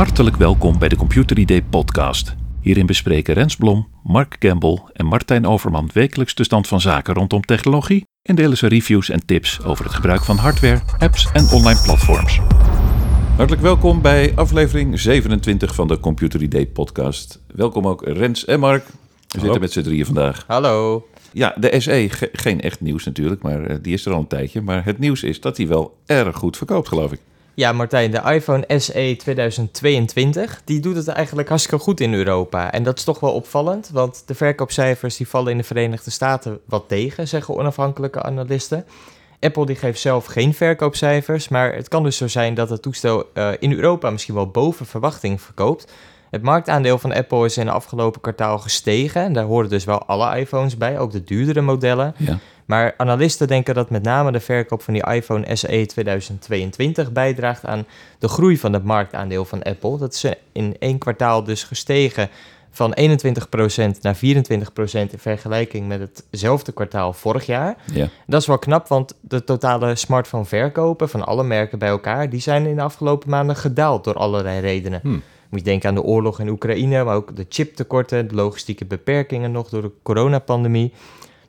Hartelijk welkom bij de Computer ID podcast. Hierin bespreken Rens Blom, Mark Campbell en Martijn Overman wekelijks de stand van zaken rondom technologie en delen ze reviews en tips over het gebruik van hardware, apps en online platforms. Hartelijk welkom bij aflevering 27 van de Computer ID podcast. Welkom ook Rens en Mark. We zitten met z'n drieën vandaag. Hallo. Ja, de SE, ge- geen echt nieuws natuurlijk, maar eh, die is er al een tijdje. Maar het nieuws is dat hij wel erg goed verkoopt, geloof ik. Ja, Martijn, de iPhone SE 2022, die doet het eigenlijk hartstikke goed in Europa. En dat is toch wel opvallend, want de verkoopcijfers die vallen in de Verenigde Staten wat tegen, zeggen onafhankelijke analisten. Apple die geeft zelf geen verkoopcijfers, maar het kan dus zo zijn dat het toestel eh, in Europa misschien wel boven verwachting verkoopt. Het marktaandeel van Apple is in het afgelopen kwartaal gestegen. En daar horen dus wel alle iPhones bij, ook de duurdere modellen. Ja. Maar analisten denken dat met name de verkoop van die iPhone SE 2022 bijdraagt aan de groei van het marktaandeel van Apple. Dat is in één kwartaal dus gestegen van 21% naar 24% in vergelijking met hetzelfde kwartaal vorig jaar. Ja. Dat is wel knap, want de totale smartphone verkopen van alle merken bij elkaar, die zijn in de afgelopen maanden gedaald door allerlei redenen. Hm. Moet je denken aan de oorlog in Oekraïne, maar ook de chiptekorten, de logistieke beperkingen nog door de coronapandemie.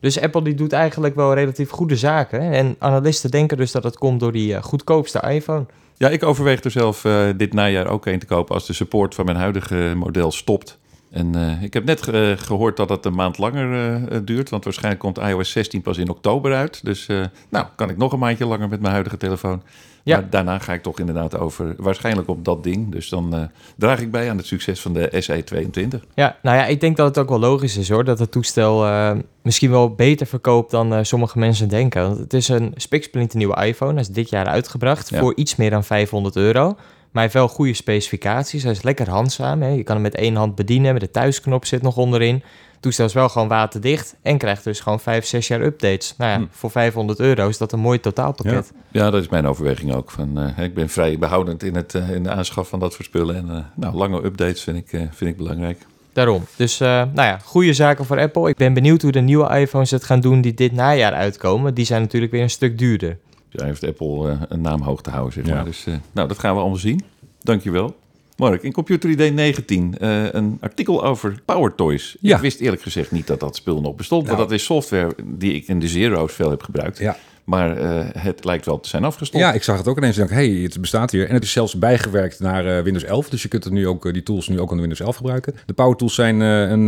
Dus Apple die doet eigenlijk wel relatief goede zaken. En analisten denken dus dat het komt door die eh, goedkoopste iPhone. Ja, ik overweeg er zelf eh, dit najaar ook een te kopen als de support van mijn huidige model stopt. En eh, ik heb net ge- gehoord dat het een maand langer eh, eh, duurt, want waarschijnlijk komt iOS 16 pas in oktober uit. Dus eh, nou, kan ik nog een maandje langer met mijn huidige telefoon. Ja. Maar daarna ga ik toch inderdaad over, waarschijnlijk op dat ding. Dus dan eh, draag ik bij aan het succes van de SE22. Ja, nou ja, ik denk dat het ook wel logisch is hoor, dat het toestel eh, misschien wel beter verkoopt dan eh, sommige mensen denken. Want het is een spiksplinternieuwe iPhone, hij is dit jaar uitgebracht Ja. voor iets meer dan 500 euro. Maar hij heeft wel goede specificaties, hij is lekker handzaam. Hè? Je kan hem met één hand bedienen, met de thuisknop zit nog onderin. Het toestel is wel gewoon waterdicht en krijgt dus gewoon 5, 6 jaar updates. Nou ja, Hm. voor 500 euro is dat een mooi totaalpakket. Ja, dat is mijn overweging ook. Van, eh, ik ben vrij behoudend in, het, eh, in de aanschaf van dat soort spullen. En eh, nou, lange updates vind ik, vind ik belangrijk. Daarom. Dus nou ja, goede zaken voor Apple. Ik ben benieuwd hoe de nieuwe iPhones het gaan doen die dit najaar uitkomen. Die zijn natuurlijk weer een stuk duurder. Daar heeft Apple eh, een naam hoog te houden, zeg Ja. maar. Dus eh, nou, dat gaan we allemaal zien. Dankjewel. Mark, in Computer ID 19 eh, een artikel over Power Toys. Ja. Ik wist eerlijk gezegd niet dat dat spul nog bestond. Nou. Want dat is software die ik in de Zero's veel heb gebruikt. Ja. Maar eh, het lijkt wel te zijn afgestopt. Ja, ik zag het ook ineens en dacht, hey, het bestaat hier. En het is zelfs bijgewerkt naar eh, Windows 11. Dus je kunt het nu ook, eh, die tools nu ook aan Windows 11 gebruiken. De Power Tools zijn een,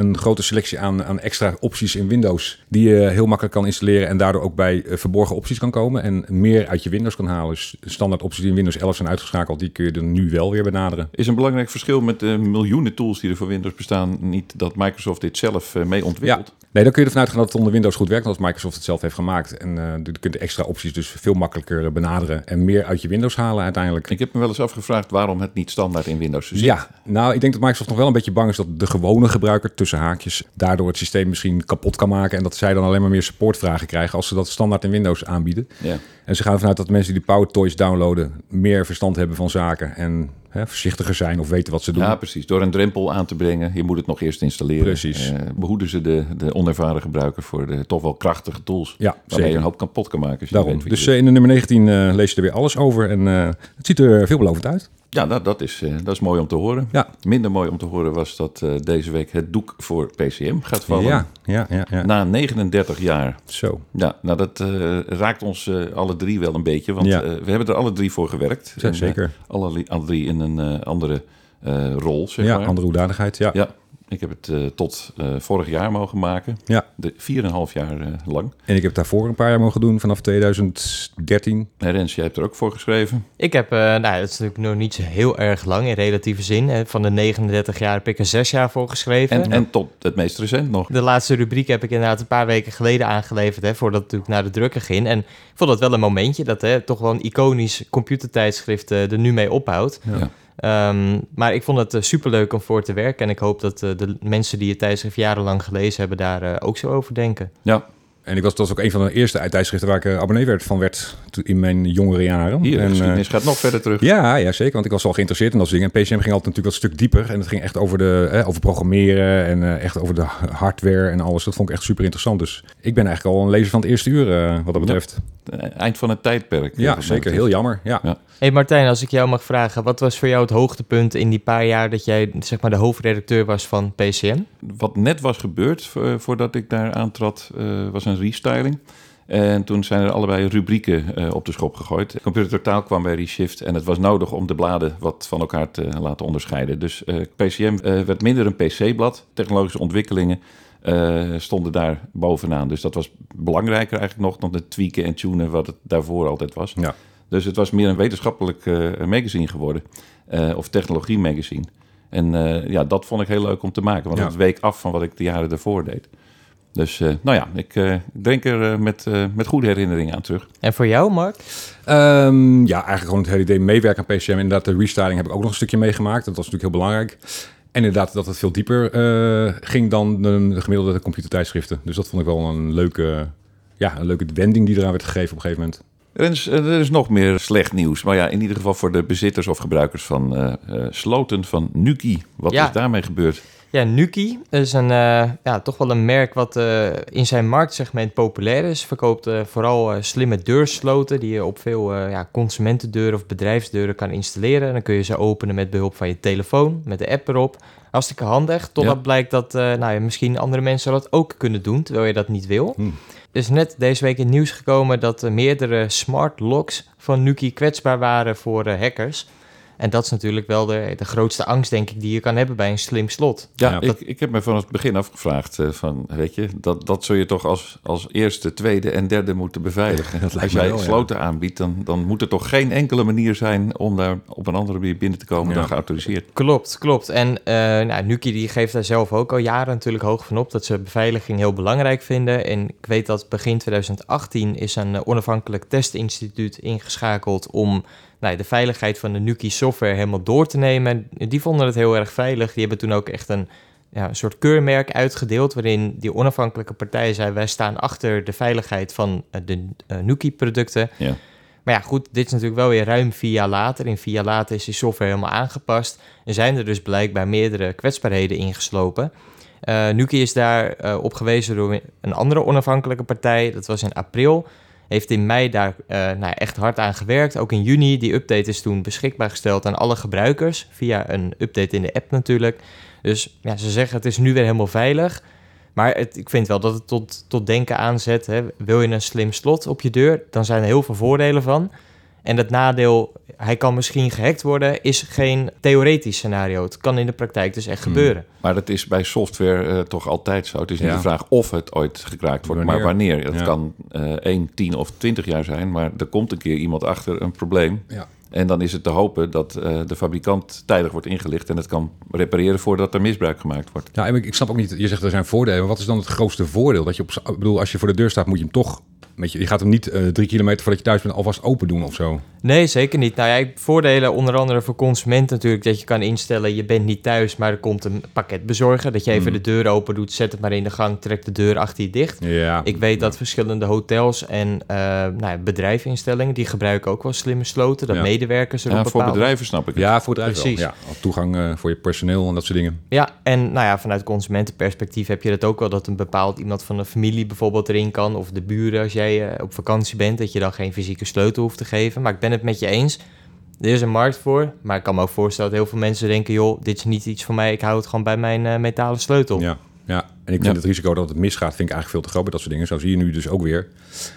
een grote selectie aan, aan extra opties in Windows. Die je heel makkelijk kan installeren en daardoor ook bij verborgen opties kan komen. En meer uit je Windows kan halen. Dus standaard opties die in Windows 11 zijn uitgeschakeld, die kun je er nu wel weer benaderen. Is een belangrijk verschil met de miljoenen tools die er voor Windows bestaan. Niet dat Microsoft dit zelf mee ontwikkelt. Nee, dan kun je ervan uitgaan dat het onder Windows goed werkt, als Microsoft het zelf heeft gemaakt. En eh je kunt de extra opties dus veel makkelijker eh, benaderen en meer uit je Windows halen uiteindelijk. Ik heb me wel eens afgevraagd waarom het niet standaard in Windows zit. Ja, nou, ik denk dat Microsoft nog wel een beetje bang is dat de gewone gebruiker tussen haakjes daardoor het systeem misschien kapot kan maken en dat zij dan alleen maar meer supportvragen krijgen als ze dat standaard in Windows aanbieden. Ja. En ze gaan ervan uit dat mensen die Power Toys downloaden meer verstand hebben van zaken en hè, voorzichtiger zijn of weten wat ze doen. Ja, precies. Door een drempel aan te brengen. Je moet het nog eerst installeren. Precies. Eh, behoeden ze de, de onervaren gebruiker voor de toch wel krachtige tools. Ja, Waarmee zeker. je een hoop kapot kan maken. Als je Daarom. Dus eh, in de nummer 19 eh, lees je er weer alles over en het ziet er veelbelovend uit. Ja, dat, dat, is, eh, dat is mooi om te horen. Ja. Minder mooi om te horen was dat eh, deze week het doek voor PCM gaat vallen. Ja, ja, ja, ja. Na 39 jaar. Zo. Ja, nou dat eh, raakt ons alle drie wel een beetje. Want Ja. we hebben er alle drie voor gewerkt. Ja, En, zeker. alle, alle drie in een andere rol, zeg Ja, maar. andere hoedanigheid. Ja. Ja, ik heb het eh, tot eh, vorig jaar mogen maken. Ja. De 4,5 jaar eh, lang. En ik heb daarvoor een paar jaar mogen doen, vanaf 2013. En Rens, jij hebt er ook voor geschreven. Ik heb, eh, nou dat is natuurlijk nog niet zo heel erg lang in relatieve zin. Hè. Van de 39 jaar heb ik er 6 jaar voor geschreven. En, en tot het meest recent nog. De laatste rubriek heb ik inderdaad een paar weken geleden aangeleverd, hè, voordat het natuurlijk naar de drukker ging. En ik vond dat wel een momentje dat hè, toch wel een iconisch computertijdschrift eh, er nu mee ophoudt. Ja. Ehm, maar ik vond het eh, superleuk om voor te werken. En ik hoop dat eh, de mensen die het tijdschrift jarenlang gelezen hebben daar eh, ook zo over denken. Ja, En ik was, dat was ook een van de eerste tijdschriften waar ik abonnee werd, van werd in mijn jongere jaren. hier, en, geschiedenis gaat nog verder terug. ja, ja, zeker. Want ik was al geïnteresseerd in dat soort dingen. En PCM ging altijd natuurlijk wat stuk dieper. En het ging echt over, de, eh, over programmeren en eh, echt over de hardware en alles. Dat vond ik echt super interessant. Dus ik ben eigenlijk al een lezer van het eerste uur eh, wat dat betreft. Eind van het tijdperk. Ja, zeker. Heel jammer. Ja. Ja. hey Martijn, als ik jou mag vragen, wat was voor jou het hoogtepunt in die paar jaar dat jij zeg maar de hoofdredacteur was van PCM? Wat net was gebeurd vo- voordat ik daar aantrad, eh, was een restyling. En toen zijn er allebei rubrieken eh, op de schop gegooid. Computer Totaal kwam bij Reshift en het was nodig om de bladen wat van elkaar te laten onderscheiden. Dus eh, PCM eh, werd minder een PC-blad. Technologische ontwikkelingen stonden daar bovenaan. Dus dat was belangrijker eigenlijk nog dan het tweaken en tunen wat het daarvoor altijd was. Ja. Dus het was meer een wetenschappelijk magazine geworden. of technologie magazine. En ja, dat vond ik heel leuk om te maken. Want Ja. het week af van wat ik de jaren daarvoor deed. Dus eh, nou ja, ik eh, denk er eh, met, met goede herinneringen aan terug. En voor jou, Mark? Ehm, ja, eigenlijk gewoon het hele idee meewerken aan PCM. Inderdaad, de restyling heb ik ook nog een stukje meegemaakt. Dat was natuurlijk heel belangrijk. En inderdaad dat het veel dieper eh, ging dan de, de gemiddelde computertijdschriften. Dus dat vond ik wel een leuke, ja, een leuke wending die eraan werd gegeven op een gegeven moment. Er is, er is nog meer slecht nieuws. Maar ja, in ieder geval voor de bezitters of gebruikers van sloten van Nuki. Wat Ja. is daarmee gebeurd? Ja, Nuki is een, eh, ja, toch wel een merk wat eh, in zijn marktsegment populair is. Verkoopt eh, vooral slimme deursloten die je op veel ja, consumentendeuren of bedrijfsdeuren kan installeren. Dan kun je ze openen met behulp van je telefoon, met de app erop. Hartstikke handig, totdat Ja. blijkt dat nou, misschien andere mensen dat ook kunnen doen, terwijl je dat niet wil. Hmm. Er is net deze week in het nieuws gekomen dat meerdere smart locks van Nuki kwetsbaar waren voor hackers. En dat is natuurlijk wel de, de grootste angst, denk ik, die je kan hebben bij een slim slot. Ja, Ja, ik, ik heb me van het begin afgevraagd eh, van, weet je, dat, dat zul je toch als, als eerste, tweede en derde moeten beveiligen. dat lijkt als jij wel, ja. sloten aanbiedt, dan, dan moet er toch geen enkele manier zijn om daar op een andere manier binnen te komen Ja. dan geautoriseerd. Klopt, klopt. En eh nou, Nuki die geeft daar zelf ook al jaren natuurlijk hoog van op dat ze beveiliging heel belangrijk vinden. En ik weet dat begin 2018 is een eh, onafhankelijk testinstituut ingeschakeld om nou, de veiligheid van de Nuki software helemaal door te nemen. Die vonden het heel erg veilig. Die hebben toen ook echt een, ja, een soort keurmerk uitgedeeld waarin die onafhankelijke partij zei wij staan achter de veiligheid van eh, de eh, Nuki-producten. Ja. Maar ja, goed, dit is natuurlijk wel weer ruim vier jaar later. In vier jaar later is die software helemaal aangepast. En zijn er dus blijkbaar meerdere kwetsbaarheden ingeslopen. Eh Nuki is daar op gewezen door een andere onafhankelijke partij. Dat was in april. Heeft in mei daar eh, nou echt hard aan gewerkt. Ook in juni. Die update is toen beschikbaar gesteld aan alle gebruikers. Via een update in de app natuurlijk. Dus ja, ze zeggen het is nu weer helemaal veilig. Maar het, ik vind wel dat het tot, tot denken aanzet. Hè. Wil je een slim slot op je deur, dan zijn er heel veel voordelen van. En het nadeel, hij kan misschien gehackt worden, is geen theoretisch scenario. Het kan in de praktijk dus echt Hmm. gebeuren. Maar dat is bij software eh, toch altijd zo. Het is niet Ja. de vraag of het ooit gekraakt wordt, maar Wanneer. Dat Ja. kan eh 1, 10 of 20 jaar zijn, maar er komt een keer iemand achter een probleem. Ja. En dan is het te hopen dat eh, de fabrikant tijdig wordt ingelicht en het kan repareren voordat er misbruik gemaakt wordt. Ja, en ik, ik snap ook niet, je zegt er zijn voordelen, maar wat is dan het grootste voordeel? Dat je op, ik bedoel, als je voor de deur staat, moet je hem toch, weet je, je gaat hem niet eh, drie kilometer voordat je thuis bent alvast open doen of zo. Nee, zeker niet. Nou ja, voordelen onder andere voor consument natuurlijk dat je kan instellen, je bent niet thuis, maar er komt een pakket bezorgen. Dat je even Hmm. de deur open doet, zet het maar in de gang, trek de deur achter je dicht. Ja. Ik weet dat verschillende hotels en eh nou ja, bedrijfinstellingen, die gebruiken ook wel slimme sloten. Dat Ja. medewerkers erop Ja, voor bedrijven snap ik het. Ja, voor het bedrijf Precies. wel. Ja, toegang eh, voor je personeel en dat soort dingen. Ja, en nou ja, vanuit consumentenperspectief heb je dat ook wel dat een bepaald iemand van de familie bijvoorbeeld erin kan. Of de buren als jij eh, op vakantie bent, dat je dan geen fysieke sleutel hoeft te geven. Maar ik ben het met je eens. Er is een markt voor, maar ik kan me ook voorstellen dat heel veel mensen denken, joh, dit is niet iets voor mij, ik hou het gewoon bij mijn eh, metalen sleutel. Ja, ja. En ik vind Ja. het risico dat het misgaat, vind ik eigenlijk veel te groot bij dat soort dingen. Zo zie je nu dus ook weer.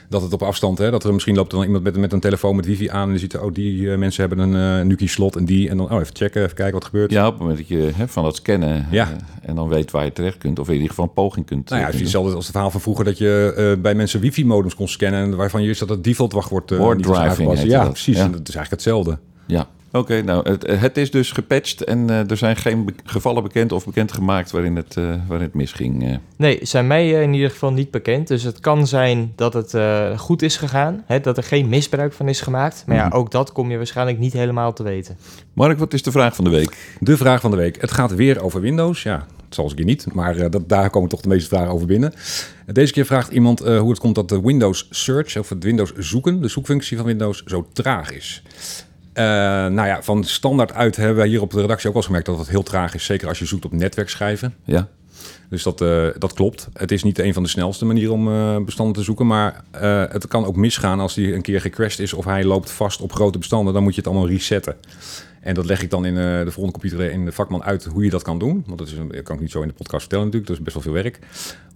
Dat het op afstand, hè, dat er misschien loopt er dan iemand met, met een telefoon met wifi aan en je ziet, oh, die eh, mensen hebben een eh Nuki slot en die. En dan, oh, even checken, even kijken wat gebeurt. Ja, op het moment dat je hè, van dat scannen Ja. eh, en dan weet waar je terecht kunt, of in ieder geval een poging kunt. Nou ja, eh, het is hetzelfde als het verhaal van vroeger dat je eh, bij mensen wifi-modems kon scannen en waarvan je wist dat het default wachtwoord eh, Word driving Ja, precies. Ja. En dat is eigenlijk hetzelfde. Ja. Oké, nou, het, het is dus gepatcht en eh, er zijn geen be- gevallen bekend of bekendgemaakt waarin het, eh, waarin het misging. eh. Nee, zijn mij in ieder geval niet bekend. Dus het kan zijn dat het eh, goed is gegaan, hè, dat er geen misbruik van is gemaakt. Maar ja, Mhm. ook dat kom je waarschijnlijk niet helemaal te weten. Mark, wat is de vraag van de week? De vraag van de week. Het gaat weer over Windows. Ja, zal eens een keer niet, maar eh, dat, daar komen toch de meeste vragen over binnen. Deze keer vraagt iemand eh, hoe het komt dat de Windows Search, of het Windows zoeken, de zoekfunctie van Windows, zo traag is. Eh, nou ja, van standaard uit hebben wij hier op de redactie ook wel eens gemerkt dat het heel traag is. Zeker als je zoekt op netwerkschijven. Ja, Dus dat, eh, dat klopt. Het is niet een van de snelste manieren om eh, bestanden te zoeken. Maar het kan ook misgaan als die een keer gecrashed is of hij loopt vast op grote bestanden. Dan moet je het allemaal resetten. En dat leg ik dan in eh, de volgende computer in de vakman uit hoe je dat kan doen. Want dat, is dat kan ik niet zo in de podcast vertellen natuurlijk. Dat is best wel veel werk.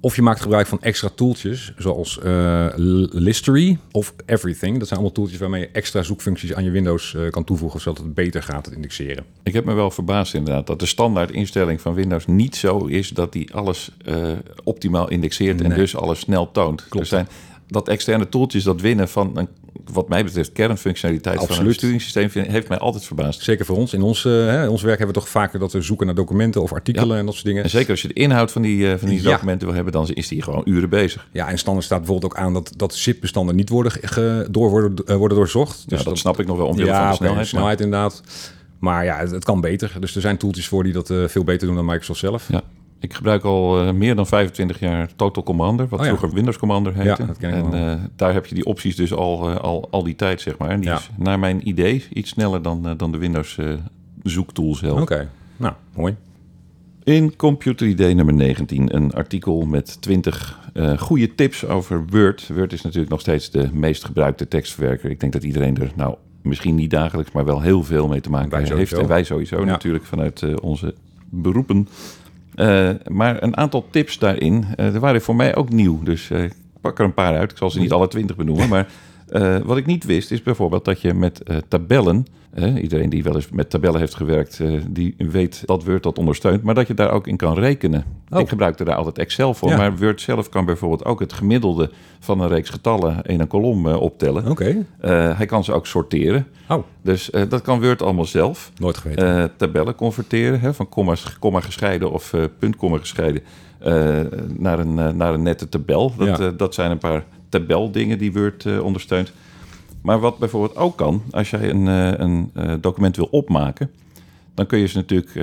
Of je maakt gebruik van extra tooltjes, zoals eh, Listery of Everything. Dat zijn allemaal tooltjes waarmee je extra zoekfuncties aan je Windows eh, kan toevoegen, zodat het beter gaat het indexeren. Ik heb me wel verbaasd inderdaad dat de standaard instelling van Windows niet zo is dat die alles eh, optimaal indexeert en dus alles snel toont. Klopt. Er zijn dat externe tooltjes dat winnen van een, wat mij betreft kernfunctionaliteit van een Absoluut. besturingssysteem vind- heeft mij altijd verbaasd. Zeker voor ons. In ons, eh, hè, in ons werk hebben we toch vaker dat we zoeken naar documenten of artikelen en dat soort dingen. En zeker als je de inhoud van die, eh, van die Ja. documenten wil hebben, dan is die gewoon uren bezig. Ja, en standaard staat bijvoorbeeld ook aan dat, dat zip-bestanden niet worden, ge- door worden, eh, worden doorzocht. Dus dat, snap ik nog wel omwille van de snelheid. maar- inderdaad. Maar ja, het, het kan beter. Dus er zijn tooltjes voor die dat veel beter doen dan Microsoft zelf. Ja. Ik gebruik al eh, meer dan 25 jaar Total Commander, wat Oh ja. vroeger Windows Commander heette. Ja, dat ken ik en wel. eh, daar heb je die opties dus al, eh, al, al die tijd, zeg maar. En die Ja. is naar mijn idee iets sneller dan, dan de Windows zoektool zelf. Oké, nou, mooi. In Computer ID nummer 19 een artikel met 20 eh goede tips over Word. Word is natuurlijk nog steeds de meest gebruikte tekstverwerker. Ik denk dat iedereen er nou misschien niet dagelijks, maar wel heel veel mee te maken Wij heeft. sowieso. En wij sowieso natuurlijk vanuit onze beroepen. Eh, maar een aantal tips daarin, er waren voor mij ook nieuw. Dus eh, ik pak er een paar uit. Ik zal ze niet alle 20 benoemen. Maar eh, wat ik niet wist is bijvoorbeeld dat je met eh, tabellen... iedereen die wel eens met tabellen heeft gewerkt, eh, die weet dat Word dat ondersteunt. Maar dat je daar ook in kan rekenen. Oh. Ik gebruikte daar altijd Excel voor. Ja. Maar Word zelf kan bijvoorbeeld ook het gemiddelde van een reeks getallen in een kolom optellen. Oké. Hij kan ze ook sorteren. Oh, Dus dat kan Word allemaal zelf. nooit geweten. Tabellen converteren, hè, van komma's, komma gescheiden of puntkomma gescheiden, naar, een, naar een nette tabel. Dat, Ja. dat zijn een paar tabeldingen die Word eh, ondersteunt. Maar wat bijvoorbeeld ook kan, als jij een, eh, een eh, document wil opmaken, dan kun je ze natuurlijk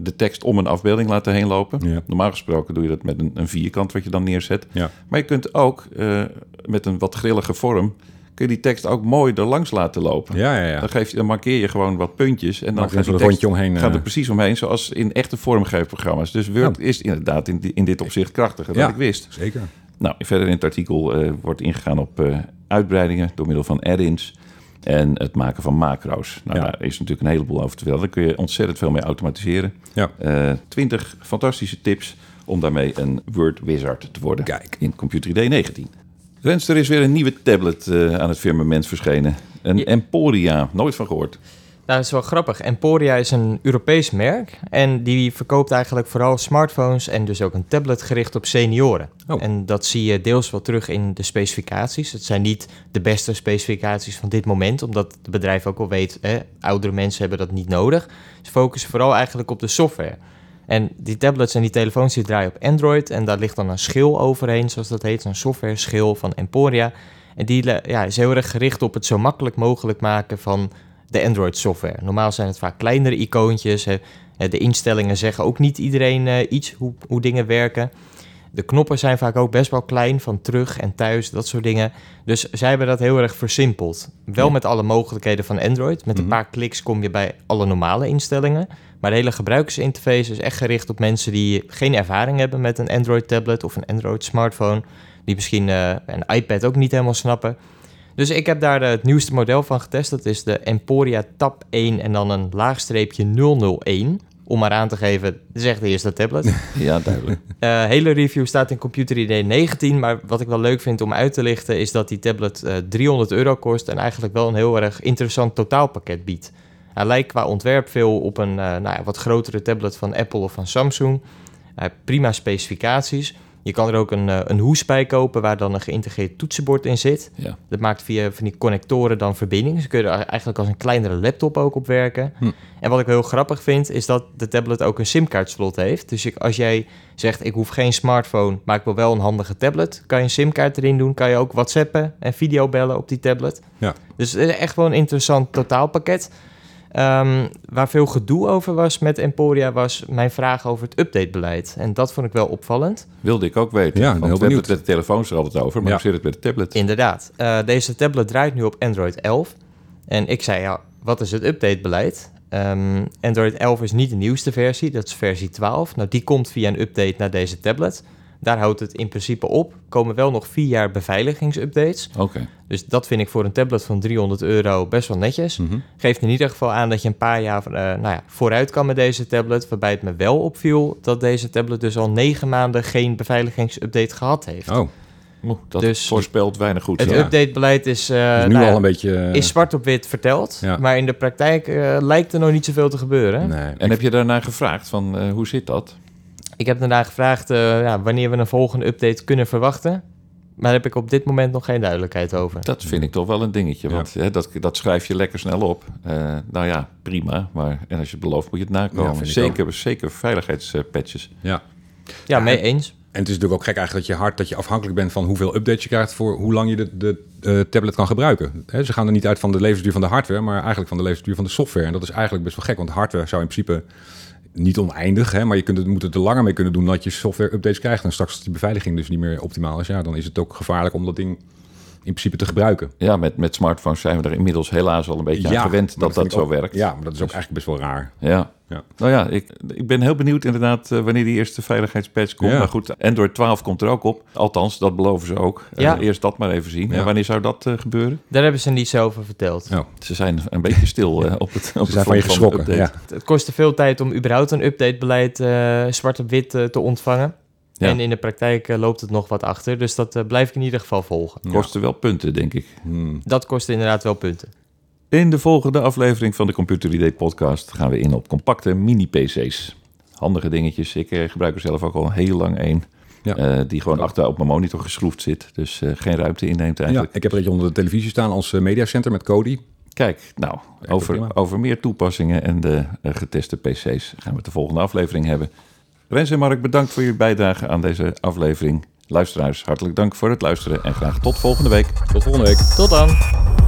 de tekst om een afbeelding laten heen lopen. Ja. Normaal gesproken doe je dat met een, een vierkant wat je dan neerzet. ja. Maar je kunt ook met een wat grillige vorm, kun je die tekst ook mooi er langs laten lopen. Ja, ja, ja. Dan, geef dan markeer je gewoon wat puntjes. En dan gaat die tekst omheen. gaat er precies omheen, zoals in echte vormgeefprogramma's. Dus Word is inderdaad in, in dit opzicht krachtiger dan Ja. ik wist. Zeker. Nou, verder in het artikel eh, wordt ingegaan op eh, uitbreidingen door middel van add-ins en het maken van macro's. Nou, Ja. daar is natuurlijk een heleboel over te vertellen. Daar kun je ontzettend veel mee automatiseren. Ja. Eh 20 fantastische tips om daarmee een Word wizard te worden. Kijk. In Computer ID 19. Rens, er is weer een nieuwe tablet eh, aan het firmament verschenen. Een Ja. Emporia, nooit van gehoord. Nou, dat is wel grappig. Emporia is een Europees merk en die verkoopt eigenlijk vooral smartphones en dus ook een tablet gericht op senioren. Oh. En dat zie je deels wel terug in de specificaties. Het zijn niet de beste specificaties van dit moment, omdat het bedrijf ook wel weet, hè, oudere mensen hebben dat niet nodig. Ze focussen vooral eigenlijk op de software. En die tablets en die telefoons die draaien op Android en daar ligt dan een schil overheen, zoals dat heet, een software schil van Emporia. En die le- ja, is heel erg gericht op het zo makkelijk mogelijk maken van de Android software. Normaal zijn het vaak kleinere icoontjes. De instellingen zeggen ook niet iedereen eh, iets hoe, hoe dingen werken. De knoppen zijn vaak ook best wel klein, van terug en thuis, dat soort dingen. Dus zij hebben dat heel erg versimpeld. Wel Ja. met alle mogelijkheden van Android. Met een Mhm. paar kliks kom je bij alle normale instellingen. Maar de hele gebruikersinterface is echt gericht op mensen die geen ervaring hebben met een Android-tablet of een Android-smartphone. Die misschien eh, een iPad ook niet helemaal snappen. Dus ik heb daar eh, het nieuwste model van getest. Dat is de Emporia Tab 1 en dan een laagstreepje 001. Om maar aan te geven, is echt de eerste tablet. Ja, duidelijk. Eh hele review staat in Computer ID 19. Maar wat ik wel leuk vind om uit te lichten... is dat die tablet eh 300 euro kost... en eigenlijk wel een heel erg interessant totaalpakket biedt. Hij lijkt qua ontwerp veel op een eh, nou ja, wat grotere tablet van Apple of van Samsung. Hij heeft prima specificaties. Je kan er ook een, eh, een hoes bij kopen... waar dan een geïntegreerd toetsenbord in zit. Ja. Dat maakt via van die connectoren dan verbinding. Dus kun je er eigenlijk als een kleinere laptop ook op werken. Hm. En wat ik heel grappig vind, is dat de tablet ook een simkaartslot heeft. Dus als jij zegt, ik hoef geen smartphone, maar ik wil wel een handige tablet... kan je een simkaart erin doen, kan je ook whatsappen en videobellen op die tablet. Ja. Dus het is echt wel een interessant totaalpakket. Ehm, waar veel gedoe over was met Emporia was mijn vraag over het updatebeleid. En dat vond ik wel opvallend. Wilde ik ook weten. Ja, Want heel we hebben het met de telefoons er altijd over, maar Ja. hoe zit het met de tablet? Inderdaad. Eh, deze tablet draait nu op Android 11. En ik zei, ja, wat is het updatebeleid? Ehm, Android 11 is niet de nieuwste versie, dat is versie 12. Nou, die komt via een update naar deze tablet. Daar houdt het in principe op. Komen wel nog vier jaar beveiligingsupdates. Oké. Dus dat vind ik voor een tablet van 300 euro best wel netjes. Mhm. Geeft in ieder geval aan dat je een paar jaar eh, nou ja, vooruit kan met deze tablet. Waarbij het me wel opviel dat deze tablet dus al negen maanden geen beveiligingsupdate gehad heeft. Oh, Oeh, dat Dus- voorspelt weinig goed. Het Ja. updatebeleid is, eh, dus nu nou al een beetje... eh, is zwart op wit verteld. Ja. Maar in de praktijk eh, lijkt er nog niet zoveel te gebeuren. Nee. En heb je daarna gevraagd van eh, hoe zit dat? Ik heb daarna gevraagd eh, ja, wanneer we een volgende update kunnen verwachten. Maar daar heb ik op dit moment nog geen duidelijkheid over. Dat vind ik toch wel een dingetje, Ja. want hè, dat, dat schrijf je lekker snel op. Eh, nou ja, prima, maar en als je het belooft moet je het Ja, nakomen. ik zeker, zeker veiligheidspatches. Ja. Ja, mee eens. En het is natuurlijk ook gek eigenlijk dat je hard dat je afhankelijk bent van hoeveel updates je krijgt voor hoe lang je de, de eh, tablet kan gebruiken. Hè, ze gaan er niet uit van de levensduur van de hardware, maar eigenlijk van de levensduur van de software. En dat is eigenlijk best wel gek, want hardware zou in principe niet oneindig, hè, maar je kunt het, moet het er langer mee kunnen doen dat je software updates krijgt. En straks als die beveiliging dus niet meer optimaal is, ja, dan is het ook gevaarlijk om dat ding in principe te gebruiken. Ja, met, met smartphones zijn we er inmiddels helaas al een beetje aan gewend dat dat, zo werkt. Ja, maar dat is ook eigenlijk best wel raar. Ja. Ja. Nou ja, ik, ik ben heel benieuwd inderdaad eh, wanneer die eerste veiligheidspatch komt. Ja. Maar goed, Android 12 komt er ook op. Althans, dat beloven ze ook. Eh, eerst dat maar even zien. Ja. En wanneer zou dat eh, gebeuren? Daar hebben ze niet zo over verteld. Ja. Ze zijn een beetje stil eh, op het op Ze zijn van je geschrokken. Ja. Het kostte veel tijd om überhaupt een updatebeleid eh zwart op wit te ontvangen. Ja. En in de praktijk loopt het nog wat achter. Dus dat blijf ik in ieder geval volgen. Kosten wel punten, denk ik. Hmm. Dat kost inderdaad wel punten. In de volgende aflevering van de Computer Idee podcast gaan we in op compacte mini-PC's. Handige dingetjes. Ik eh, gebruik er zelf ook al heel lang een. Ja. eh, die gewoon achter op mijn monitor geschroefd zit. Dus eh, geen ruimte inneemt Ja, eigenlijk. ik heb er eentje onder de televisie staan als mediacenter met Cody. Kijk, nou, over, over meer toepassingen en de geteste PC's gaan we het de volgende aflevering hebben. Rens en Mark, bedankt voor je bijdrage aan deze aflevering. Luisteraars, hartelijk dank voor het luisteren en graag tot volgende week. Tot volgende week. Tot dan!